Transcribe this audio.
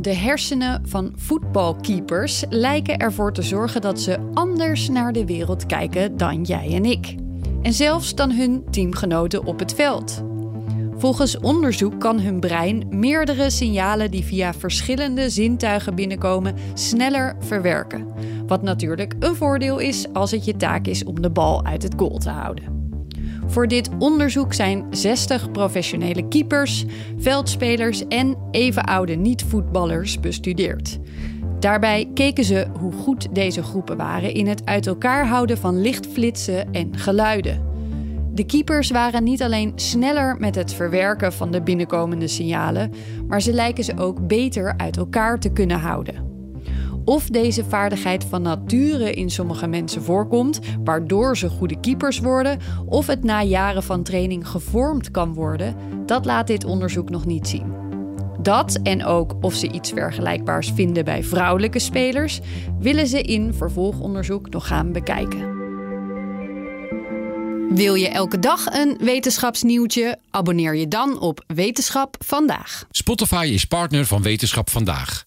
De hersenen van voetbalkeepers lijken ervoor te zorgen dat ze anders naar de wereld kijken dan jij en ik. En zelfs dan hun teamgenoten op het veld. Volgens onderzoek kan hun brein meerdere signalen die via verschillende zintuigen binnenkomen sneller verwerken. Wat natuurlijk een voordeel is als het je taak is om de bal uit het goal te houden. Voor dit onderzoek zijn 60 professionele keepers, veldspelers en even oude niet-voetballers bestudeerd. Daarbij keken ze hoe goed deze groepen waren in het uit elkaar houden van lichtflitsen en geluiden. De keepers waren niet alleen sneller met het verwerken van de binnenkomende signalen, maar ze lijken ze ook beter uit elkaar te kunnen houden. Of deze vaardigheid van nature in sommige mensen voorkomt, waardoor ze goede keepers worden, of het na jaren van training gevormd kan worden, dat laat dit onderzoek nog niet zien. Dat en ook of ze iets vergelijkbaars vinden bij vrouwelijke spelers, willen ze in vervolgonderzoek nog gaan bekijken. Wil je elke dag een wetenschapsnieuwtje? Abonneer je dan op Wetenschap vandaag. Spotify is partner van Wetenschap vandaag.